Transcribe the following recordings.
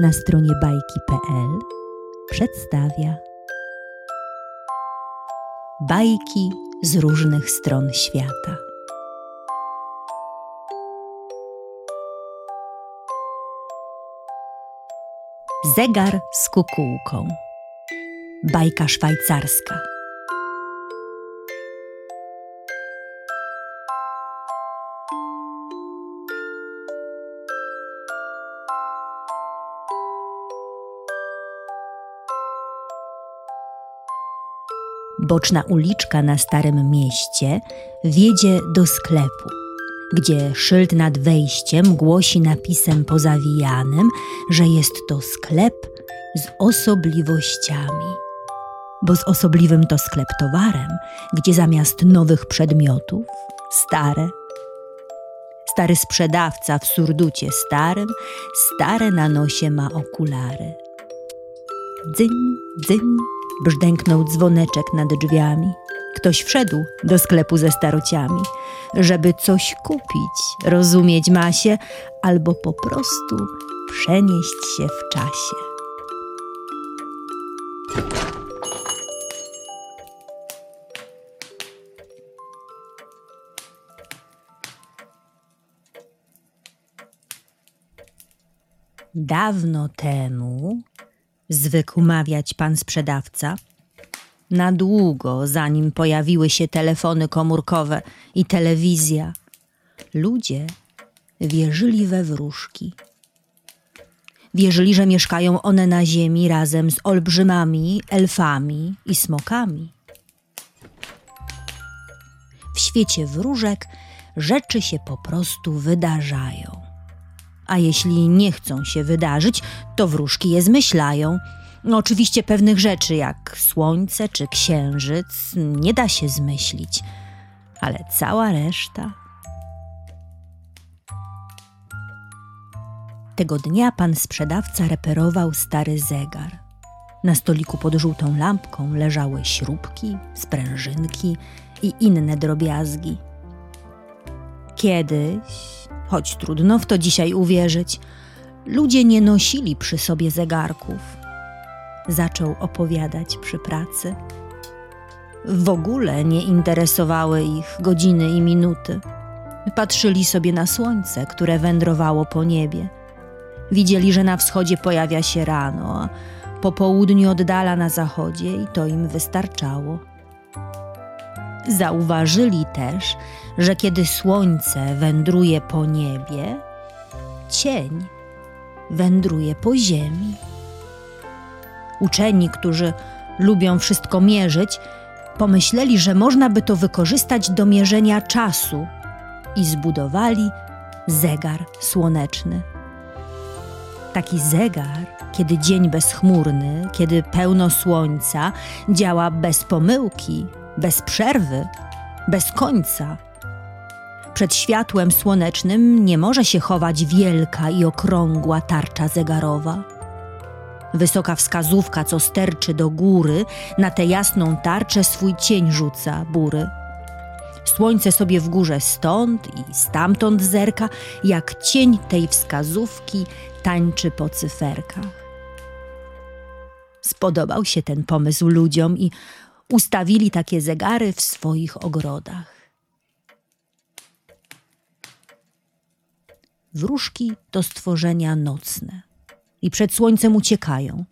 na stronie bajki.pl przedstawia bajki z różnych stron świata. Zegar z kukułką. Bajka szwajcarska. Boczna uliczka na Starym Mieście wiedzie do sklepu, gdzie szyld nad wejściem głosi napisem pozawijanym, że jest to sklep z osobliwościami. Bo z osobliwym to sklep towarem, gdzie zamiast nowych przedmiotów stare. Stary sprzedawca w surducie starym, stare na nosie ma okulary. Dzyń, dzyń, brzdęknął dzwoneczek nad drzwiami. Ktoś wszedł do sklepu ze starociami, żeby coś kupić, rozumieć ma się, albo po prostu przenieść się w czasie. Dawno temu zwykł mawiać pan sprzedawca. Na długo, zanim pojawiły się telefony komórkowe i telewizja, ludzie wierzyli we wróżki. Wierzyli, że mieszkają one na ziemi razem z olbrzymami, elfami i smokami. W świecie wróżek rzeczy się po prostu wydarzają a jeśli nie chcą się wydarzyć, to wróżki je zmyślają. No, oczywiście pewnych rzeczy, jak słońce czy księżyc, nie da się zmyślić, ale cała reszta. Tego dnia pan sprzedawca reperował stary zegar. Na stoliku pod żółtą lampką leżały śrubki, sprężynki i inne drobiazgi. Kiedyś, choć trudno w to dzisiaj uwierzyć, ludzie nie nosili przy sobie zegarków. Zaczął opowiadać przy pracy. W ogóle nie interesowały ich godziny i minuty. Patrzyli sobie na słońce, które wędrowało po niebie. Widzieli, że na wschodzie pojawia się rano, a po południu oddala na zachodzie i to im wystarczało. Zauważyli też, że kiedy słońce wędruje po niebie, cień wędruje po ziemi. Uczeni, którzy lubią wszystko mierzyć, pomyśleli, że można by to wykorzystać do mierzenia czasu i zbudowali zegar słoneczny. Taki zegar, kiedy dzień bezchmurny, kiedy pełno słońca, działa bez pomyłki, bez przerwy, bez końca. Przed światłem słonecznym nie może się chować wielka i okrągła tarcza zegarowa. Wysoka wskazówka, co sterczy do góry, na tę jasną tarczę swój cień rzuca bury. Słońce sobie w górze stąd i stamtąd zerka, jak cień tej wskazówki tańczy po cyferkach. Spodobał się ten pomysł ludziom i ustawili takie zegary w swoich ogrodach. Wróżki to stworzenia nocne i przed słońcem uciekają.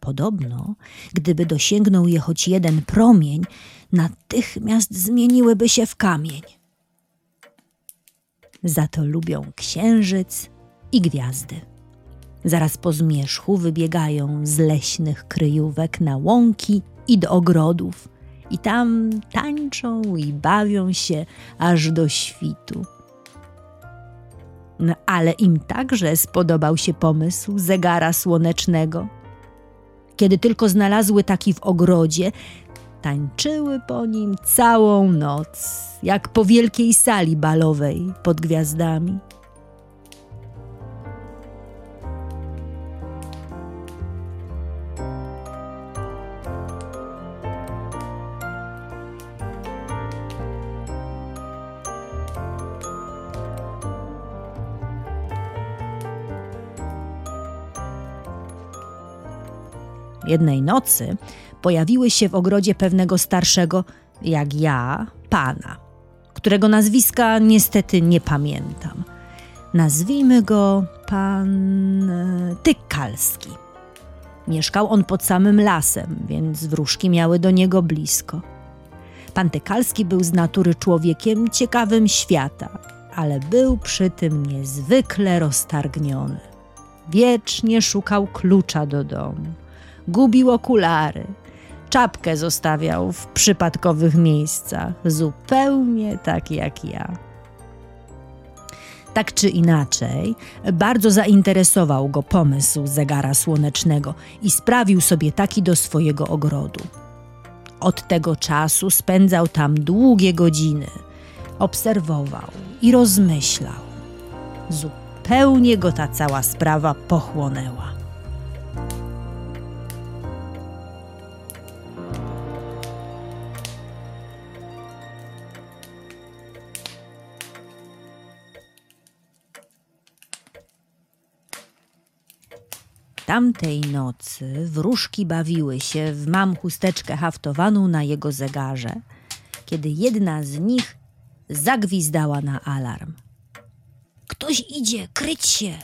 Podobno, gdyby dosięgnął je choć jeden promień, natychmiast zmieniłyby się w kamień. Za to lubią księżyc i gwiazdy. Zaraz po zmierzchu wybiegają z leśnych kryjówek na łąki i do ogrodów, i tam tańczą i bawią się aż do świtu. No, ale im także spodobał się pomysł zegara słonecznego. Kiedy tylko znalazły taki w ogrodzie, tańczyły po nim całą noc, jak po wielkiej sali balowej pod gwiazdami. Jednej nocy pojawiły się w ogrodzie pewnego starszego, jak ja, pana, którego nazwiska niestety nie pamiętam. Nazwijmy go pan e, Tykalski. Mieszkał on pod samym lasem, więc wróżki miały do niego blisko. Pan Tykalski był z natury człowiekiem ciekawym świata, ale był przy tym niezwykle roztargniony. Wiecznie szukał klucza do domu, gubił okulary, czapkę zostawiał w przypadkowych miejscach, zupełnie tak jak ja. Tak czy inaczej, bardzo zainteresował go pomysł zegara słonecznego i sprawił sobie taki do swojego ogrodu. Od tego czasu spędzał tam długie godziny, obserwował i rozmyślał. Zupełnie go ta cała sprawa pochłonęła. Tamtej nocy wróżki bawiły się w mam chusteczkę haftowaną na jego zegarze, kiedy jedna z nich zagwizdała na alarm. Ktoś idzie, kryć się!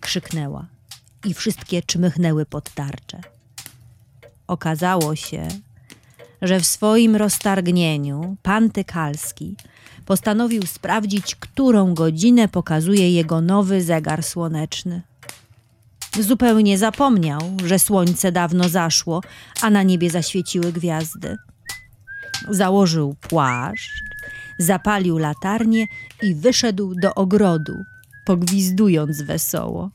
krzyknęła i wszystkie czmychnęły pod tarczę. Okazało się, że w swoim roztargnieniu pan Tykalski postanowił sprawdzić, którą godzinę pokazuje jego nowy zegar słoneczny. Zupełnie zapomniał, że słońce dawno zaszło, a na niebie zaświeciły gwiazdy. Założył płaszcz, zapalił latarnię i wyszedł do ogrodu, pogwizdując wesoło.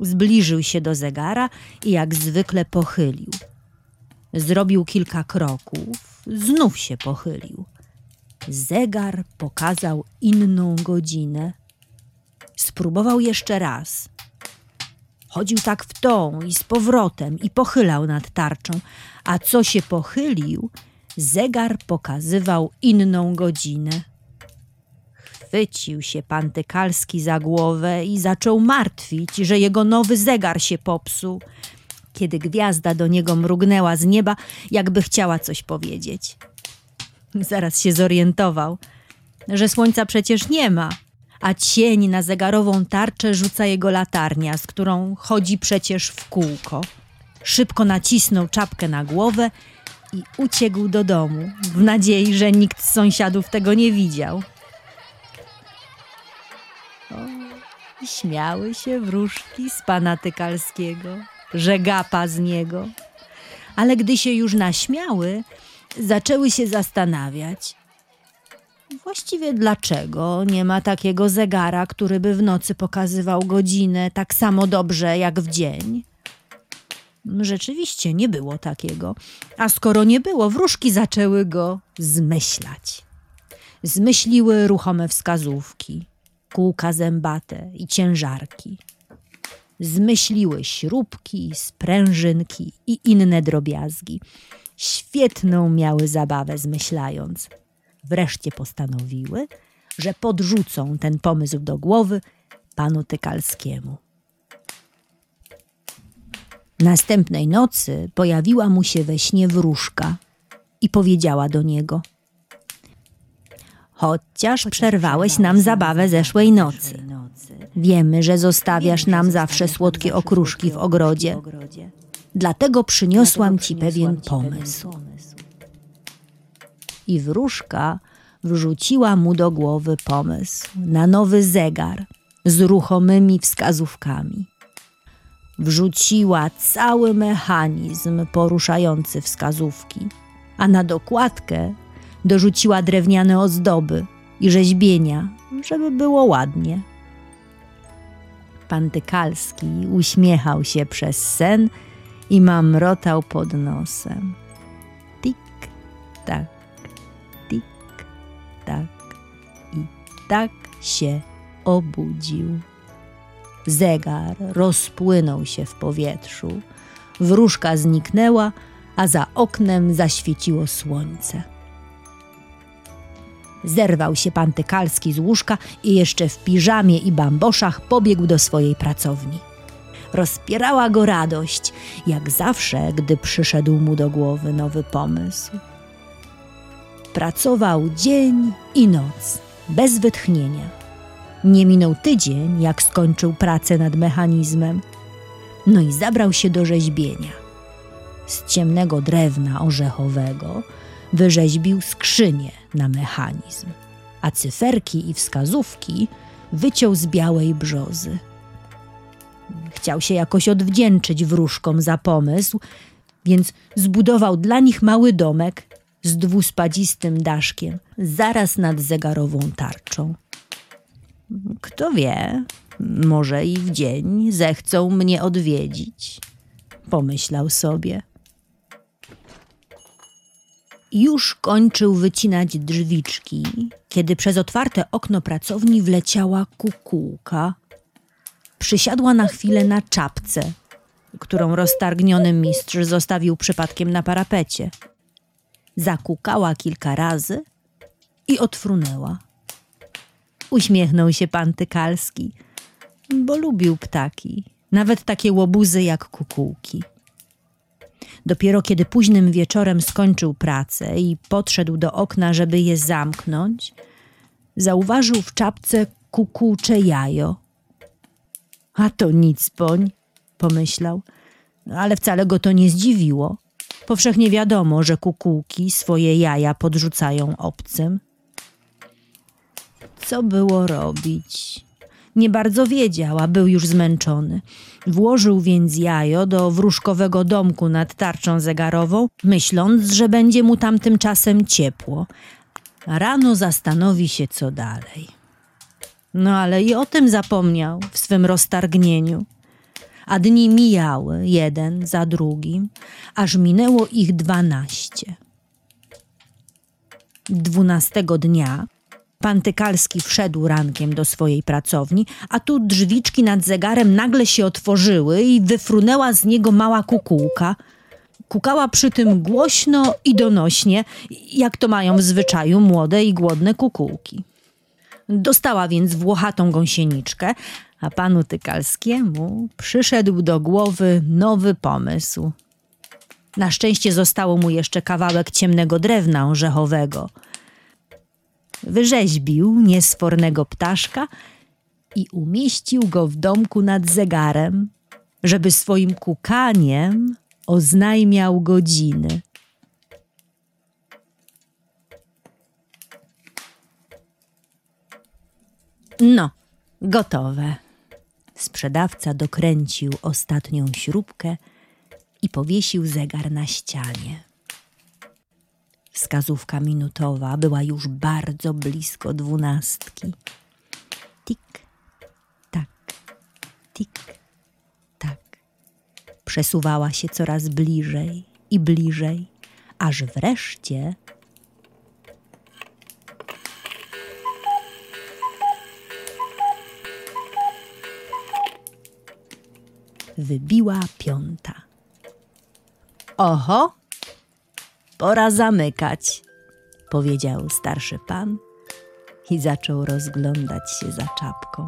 Zbliżył się do zegara i jak zwykle pochylił. Zrobił kilka kroków, znów się pochylił. Zegar pokazał inną godzinę. Spróbował jeszcze raz. Chodził tak w tą i z powrotem i pochylał nad tarczą, a co się pochylił, zegar pokazywał inną godzinę. Chwycił się pan Tykalski za głowę i zaczął martwić, że jego nowy zegar się popsuł, kiedy gwiazda do niego mrugnęła z nieba, jakby chciała coś powiedzieć. Zaraz się zorientował, że słońca przecież nie ma, a cień na zegarową tarczę rzuca jego latarnia, z którą chodzi przecież w kółko. Szybko nacisnął czapkę na głowę i uciekł do domu, w nadziei, że nikt z sąsiadów tego nie widział. O, śmiały się wróżki z pana Tykalskiego, że gapa z niego. Ale gdy się już naśmiały, zaczęły się zastanawiać, Właściwie dlaczego nie ma takiego zegara, który by w nocy pokazywał godzinę tak samo dobrze jak w dzień? Rzeczywiście nie było takiego. A skoro nie było, wróżki zaczęły go zmyślać. Zmyśliły ruchome wskazówki, kółka zębate i ciężarki. Zmyśliły śrubki, sprężynki i inne drobiazgi. Świetną miały zabawę zmyślając – wreszcie postanowiły, że podrzucą ten pomysł do głowy panu Tykalskiemu. Następnej nocy pojawiła mu się we śnie wróżka i powiedziała do niego: Chociaż przerwałeś nam zabawę zeszłej nocy. Wiemy, że zostawiasz nam zawsze słodkie okruszki w ogrodzie. Dlatego przyniosłam ci pewien pomysł i wróżka wrzuciła mu do głowy pomysł na nowy zegar z ruchomymi wskazówkami. Wrzuciła cały mechanizm poruszający wskazówki, a na dokładkę dorzuciła drewniane ozdoby i rzeźbienia, żeby było ładnie. Pan Tykalski uśmiechał się przez sen i mamrotał pod nosem. Tik, tak tak i tak się obudził. Zegar rozpłynął się w powietrzu, wróżka zniknęła, a za oknem zaświeciło słońce. Zerwał się pan Tykalski z łóżka i jeszcze w piżamie i bamboszach pobiegł do swojej pracowni. rozpierała go radość, jak zawsze, gdy przyszedł mu do głowy nowy pomysł. Pracował dzień i noc, bez wytchnienia. Nie minął tydzień, jak skończył pracę nad mechanizmem. No i zabrał się do rzeźbienia. Z ciemnego drewna orzechowego wyrzeźbił skrzynię na mechanizm, a cyferki i wskazówki wyciął z białej brzozy. Chciał się jakoś odwdzięczyć wróżkom za pomysł, więc zbudował dla nich mały domek z dwuspadzistym daszkiem, zaraz nad zegarową tarczą. Kto wie, może i w dzień zechcą mnie odwiedzić, pomyślał sobie. Już kończył wycinać drzwiczki, kiedy przez otwarte okno pracowni wleciała kukułka. Przysiadła na chwilę na czapce, którą roztargniony mistrz zostawił przypadkiem na parapecie. Zakukała kilka razy i odfrunęła. Uśmiechnął się pan Tykalski, bo lubił ptaki, nawet takie łobuzy jak kukułki. Dopiero kiedy późnym wieczorem skończył pracę i podszedł do okna, żeby je zamknąć, zauważył w czapce kukułcze jajo. A to nic poń, pomyślał, ale wcale go to nie zdziwiło. Powszechnie wiadomo, że kukułki swoje jaja podrzucają obcym. Co było robić? Nie bardzo wiedział, a był już zmęczony. Włożył więc jajo do wróżkowego domku nad tarczą zegarową, myśląc, że będzie mu tam tymczasem ciepło. Rano zastanowi się, co dalej. No ale i o tym zapomniał w swym roztargnieniu. A dni mijały, jeden za drugim, aż minęło ich dwanaście. Dwunastego dnia Pan Tykalski wszedł rankiem do swojej pracowni, a tu drzwiczki nad zegarem nagle się otworzyły i wyfrunęła z niego mała kukułka. Kukała przy tym głośno i donośnie, jak to mają w zwyczaju młode i głodne kukułki. Dostała więc włochatą gąsieniczkę, a panu Tykalskiemu przyszedł do głowy nowy pomysł. Na szczęście zostało mu jeszcze kawałek ciemnego drewna orzechowego – wyrzeźbił niesfornego ptaszka i umieścił go w domku nad zegarem, żeby swoim kukaniem oznajmiał godziny. No, gotowe. Sprzedawca dokręcił ostatnią śrubkę i powiesił zegar na ścianie. Wskazówka minutowa była już bardzo blisko dwunastki. Tik, tak, tik, tak. Przesuwała się coraz bliżej i bliżej, aż wreszcie wybiła piąta. Oho! Pora zamykać, powiedział starszy pan i zaczął rozglądać się za czapką.